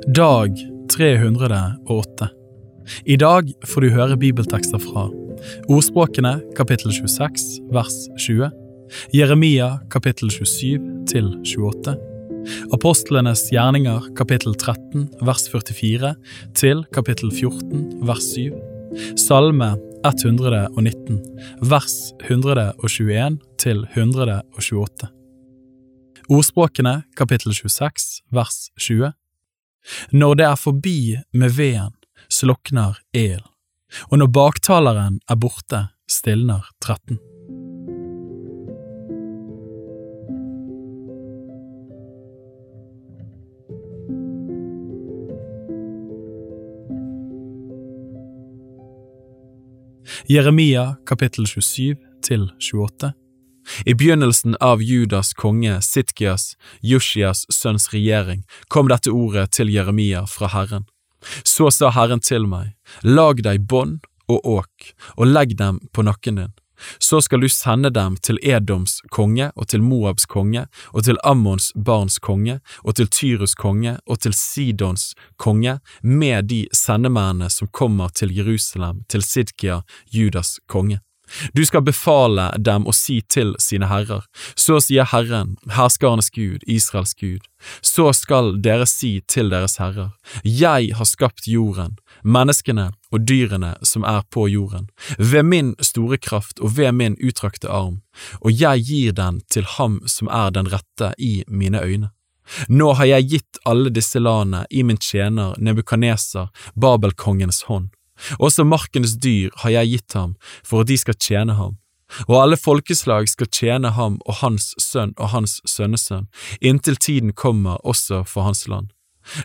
Dag 308. I dag får du høre bibeltekster fra Ordspråkene kapittel 26 vers 20, Jeremia kapittel 27 til 28, Apostlenes gjerninger kapittel 13 vers 44 til kapittel 14 vers 7, Salme 119 vers 121 til 128. Ordspråkene kapittel 26 vers 20 Når det er forbi med veden, slukner el, og når baktaleren er borte, stilner tretten. Jeremia kapittel 27 til 28 i begynnelsen av Judas konge Sitkias, Jushias sønns regjering, kom dette ordet til Jeremia fra Herren. Så sa Herren til meg, lag deg bånd og åk, og legg dem på nakken din. Så skal du sende dem til Edoms konge og til Moabs konge og til Ammons barns konge og til Tyrus konge og til Sidons konge med de sendemennene som kommer til Jerusalem, til Sidkia, Judas konge. Du skal befale dem å si til sine herrer, så sier Herren, herskarenes Gud, Israels Gud, så skal dere si til deres herrer, jeg har skapt jorden, menneskene og dyrene som er på jorden, ved min store kraft og ved min utrakte arm, og jeg gir den til ham som er den rette i mine øyne. Nå har jeg gitt alle disse landene i min tjener Nebukaneser, Babelkongens hånd også markens dyr har jeg gitt ham for at de skal tjene ham, og alle folkeslag skal tjene ham og hans sønn og hans sønnesønn, inntil tiden kommer også for hans land.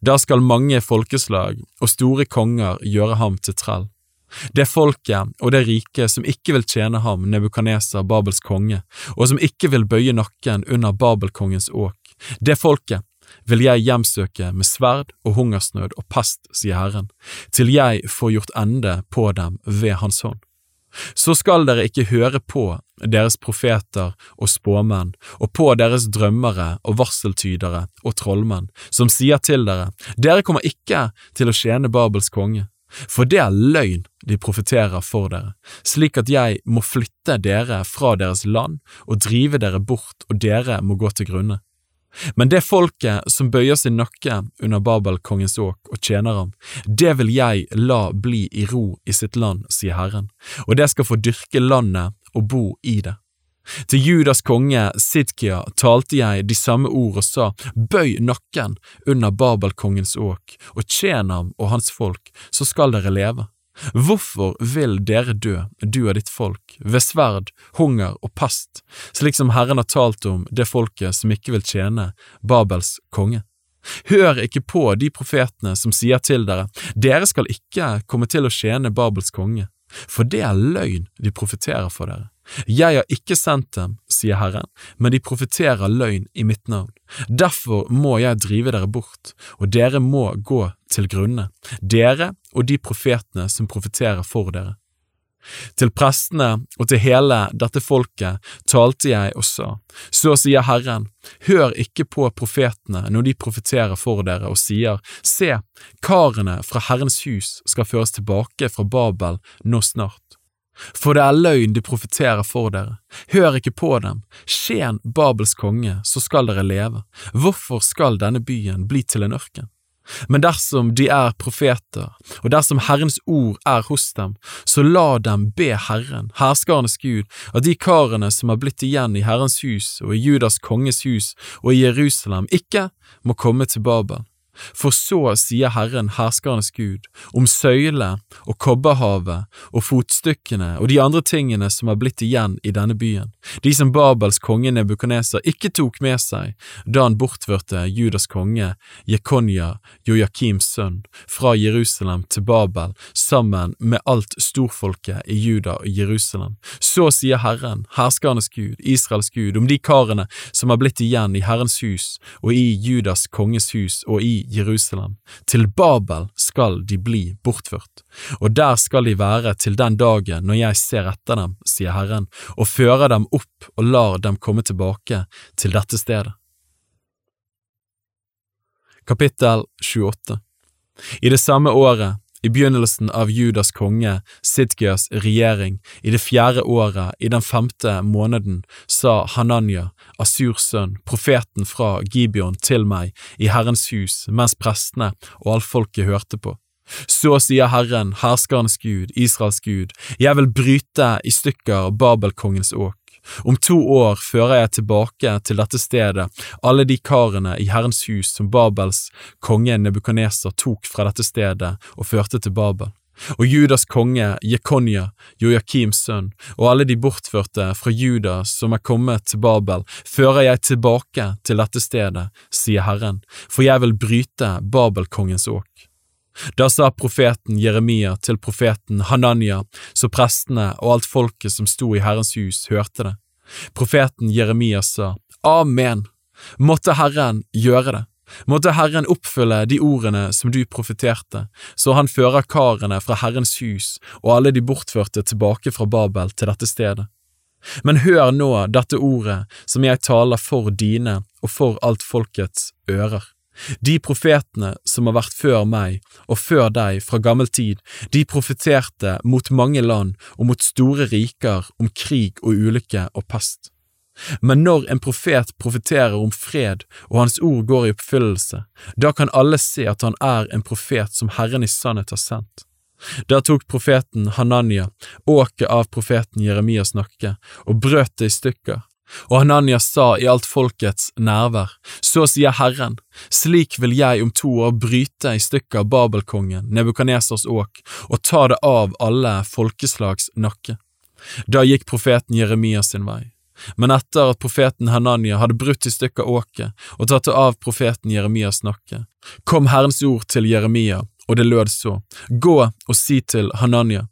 Da skal mange folkeslag og store konger gjøre ham til trell. Det folket og det riket som ikke vil tjene ham, Nebukaneser, Babels konge, og som ikke vil bøye nakken under Babelkongens åk, det folket vil jeg hjemsøke med sverd og hungersnød og pest, sier Herren, til jeg får gjort ende på dem ved Hans hånd. Så skal dere ikke høre på deres profeter og spåmenn, og på deres drømmere og varseltydere og trollmenn, som sier til dere, dere kommer ikke til å tjene Babels konge, for det er løgn de profeterer for dere, slik at jeg må flytte dere fra deres land og drive dere bort, og dere må gå til grunne. Men det folket som bøyer sin nakke under Babelkongens åk og tjener ham, det vil jeg la bli i ro i sitt land, sier Herren, og det skal få dyrke landet og bo i det. Til Judas konge Sidkia talte jeg de samme ord og sa, bøy nakken under Babelkongens åk, og tjen ham og hans folk, så skal dere leve. Hvorfor vil dere dø, du og ditt folk, ved sverd, hunger og pest, slik som Herren har talt om det folket som ikke vil tjene Babels konge? Hør ikke på de profetene som sier til dere, dere skal ikke komme til å tjene Babels konge, for det er løgn de profeterer for dere. Jeg har ikke sendt dem, sier Herren, men de profeterer løgn i mitt navn. Derfor må jeg drive dere bort, og dere må gå til grunne, dere og de profetene som profeterer for dere. Til prestene og til hele dette folket talte jeg og sa, så sier Herren, hør ikke på profetene når de profeterer for dere og sier, se, karene fra Herrens hus skal føres tilbake fra Babel nå snart. For det er løgn de profeterer for dere, hør ikke på dem, skjen Babels konge, så skal dere leve, hvorfor skal denne byen bli til en ørken? Men dersom de er profeter, og dersom Herrens ord er hos dem, så la dem be Herren, herskernes Gud, at de karene som har blitt igjen i Herrens hus og i Judas konges hus og i Jerusalem, ikke må komme til Babel, for så sier Herren herskernes Gud om søyle og kobberhavet og fotstykkene og de andre tingene som har blitt igjen i denne byen, de som Babels konge Nebukaneser ikke tok med seg da han bortførte Judas konge Jekonja, Joakims sønn, fra Jerusalem til Babel sammen med alt storfolket i Juda og Jerusalem. Så sier Herren, herskernes Gud, Israels Gud, om de karene som har blitt igjen i Herrens hus og i Judas konges hus og i Jerusalem. Til Babel skal de bli bortført, og der skal de være til den dagen når jeg ser etter dem, sier Herren, og fører dem opp og lar dem komme tilbake til dette stedet. Kapittel 28 I det samme året, i begynnelsen av Judas konge Sidkias regjering, i det fjerde året, i den femte måneden, sa Hananya, Asurs sønn, profeten fra Gibeon, til meg i Herrens hus mens prestene og alt folket hørte på. Så sier Herren, herskernes Gud, Israels Gud, jeg vil bryte i stykker Babelkongens åk. Om to år fører jeg tilbake til dette stedet alle de karene i Herrens hus som Babels konge Nebukaneser tok fra dette stedet og førte til Babel. Og Judas konge Jekonja, Joakims sønn, og alle de bortførte fra Juda som er kommet til Babel, fører jeg tilbake til dette stedet, sier Herren, for jeg vil bryte Babelkongens åk. Da sa profeten Jeremia til profeten Hananya, så prestene og alt folket som sto i Herrens hus, hørte det. Profeten Jeremia sa, Amen, måtte Herren gjøre det. Måtte Herren oppfylle de ordene som du profeterte, så han fører karene fra Herrens hus og alle de bortførte tilbake fra Babel til dette stedet. Men hør nå dette ordet som jeg taler for dine og for alt folkets ører. De profetene som har vært før meg og før deg fra gammel tid, de profeterte mot mange land og mot store riker om krig og ulykke og pest. Men når en profet profeterer om fred og hans ord går i oppfyllelse, da kan alle se at han er en profet som Herren i sannhet har sendt. Da tok profeten Hananya åket av profeten Jeremias nakke og brøt det i stykker, og Hananya sa i alt folkets nærvær, så sier Herren, slik vil jeg om to år bryte i stykker Babelkongen, Nebukanesers åk, og ta det av alle folkeslags nakke. Da gikk profeten Jeremia sin vei. Men etter at profeten Hananya hadde brutt i stykker åket og tatt det av profeten Jeremias nakke, kom Herrens ord til Jeremia, og det lød så, gå og si til Hananya,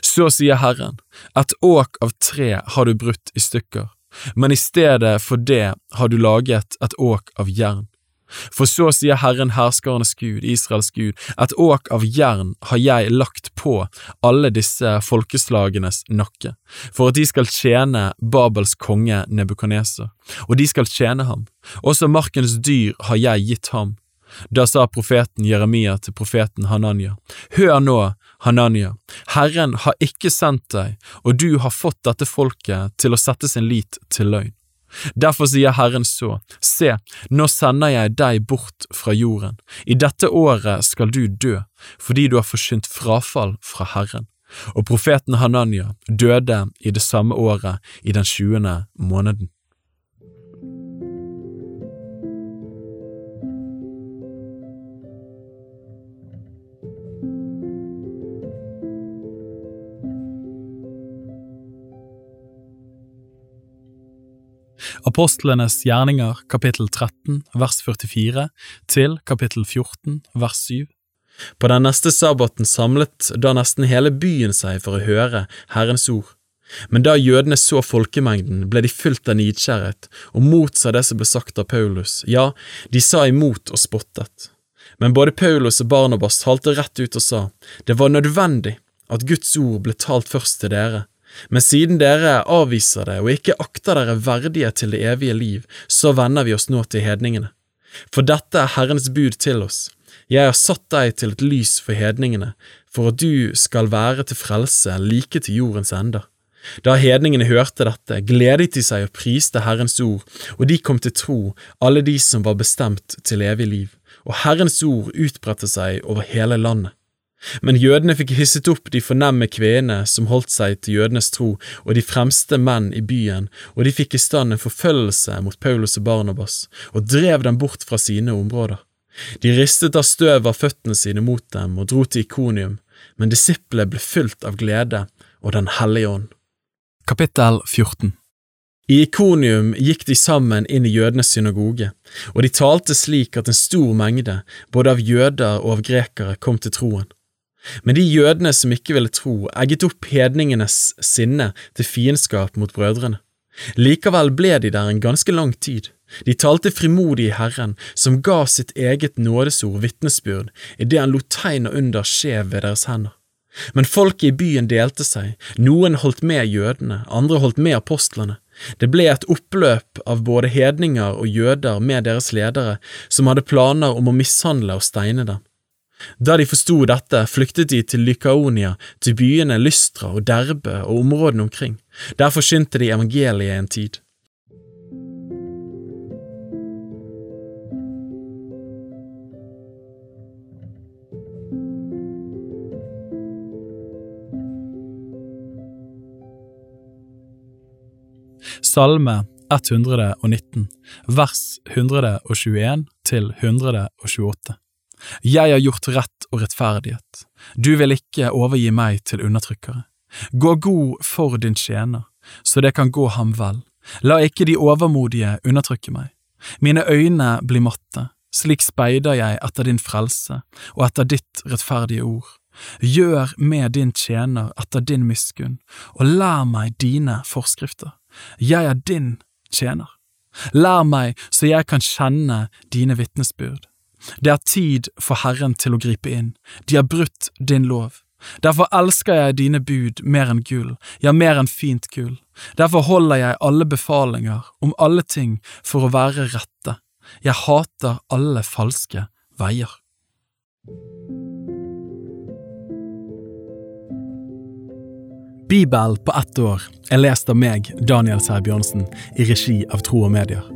så sier Herren, et åk av tre har du brutt i stykker, men i stedet for det har du laget et åk av jern. For så sier Herren herskernes Gud, Israels Gud, et åk av jern har jeg lagt på alle disse folkeslagenes nakke, for at de skal tjene Babels konge Nebukaneser, og de skal tjene ham, også markens dyr har jeg gitt ham. Da sa profeten Jeremia til profeten Hananya, Hør nå, Hananya, Herren har ikke sendt deg, og du har fått dette folket til å sette sin lit til løgn. Derfor sier Herren så, se, nå sender jeg deg bort fra jorden, i dette året skal du dø, fordi du har forsynt frafall fra Herren. Og profeten Hananya døde i det samme året, i den tjuende måneden. Apostlenes gjerninger kapittel 13 vers 44 til kapittel 14 vers 7. På den neste sabbaten samlet da nesten hele byen seg for å høre Herrens ord. Men da jødene så folkemengden, ble de fylt av nidkjærhet og motsa det som ble sagt av Paulus, ja, de sa imot og spottet. Men både Paulus og Barnabas talte rett ut og sa, det var nødvendig at Guds ord ble talt først til dere, men siden dere avviser det og ikke akter dere verdige til det evige liv, så vender vi oss nå til hedningene. For dette er Herrens bud til oss. Jeg har satt deg til et lys for hedningene, for at du skal være til frelse like til jordens ender. Da hedningene hørte dette, gledet de seg og priste Herrens ord, og de kom til tro, alle de som var bestemt til evig liv, og Herrens ord utbredte seg over hele landet. Men jødene fikk hisset opp de fornemme kvenene som holdt seg til jødenes tro, og de fremste menn i byen, og de fikk i stand en forfølgelse mot Paulus og Barnabas, og drev dem bort fra sine områder. De ristet av støv av føttene sine mot dem og dro til Ikonium, men disiplene ble fylt av glede og Den hellige ånd. Kapittel 14 I Ikonium gikk de sammen inn i jødenes synagoge, og de talte slik at en stor mengde, både av jøder og av grekere, kom til troen. Men de jødene som ikke ville tro, egget opp hedningenes sinne til fiendskap mot brødrene. Likevel ble de der en ganske lang tid. De talte frimodig i Herren, som ga sitt eget nådesord vitnesbyrd idet han lot tegn og under skje ved deres hender. Men folket i byen delte seg, noen holdt med jødene, andre holdt med apostlene, Det ble et oppløp av både hedninger og jøder med deres ledere, som hadde planer om å mishandle og steine dem. Da de forsto dette, flyktet de til Lykaonia, til byene Lystra og Derbe og områdene omkring. Der forsynte de evangeliet en tid. Salme 119, vers 121 til 128. Jeg har gjort rett og rettferdighet, du vil ikke overgi meg til undertrykkere. Gå god for din tjener, så det kan gå ham vel, la ikke de overmodige undertrykke meg. Mine øyne blir matte, slik speider jeg etter din frelse og etter ditt rettferdige ord. Gjør med din tjener etter din miskunn, og lær meg dine forskrifter. Jeg er din tjener. Lær meg så jeg kan kjenne dine vitnesbyrd. Det er tid for Herren til å gripe inn, de har brutt din lov. Derfor elsker jeg dine bud mer enn gull, ja, mer enn fint gull. Derfor holder jeg alle befalinger om alle ting for å være rette. Jeg hater alle falske veier. Bibel på ett år er lest av meg, Daniel Sæbjørnsen, i regi av Tro og Medier.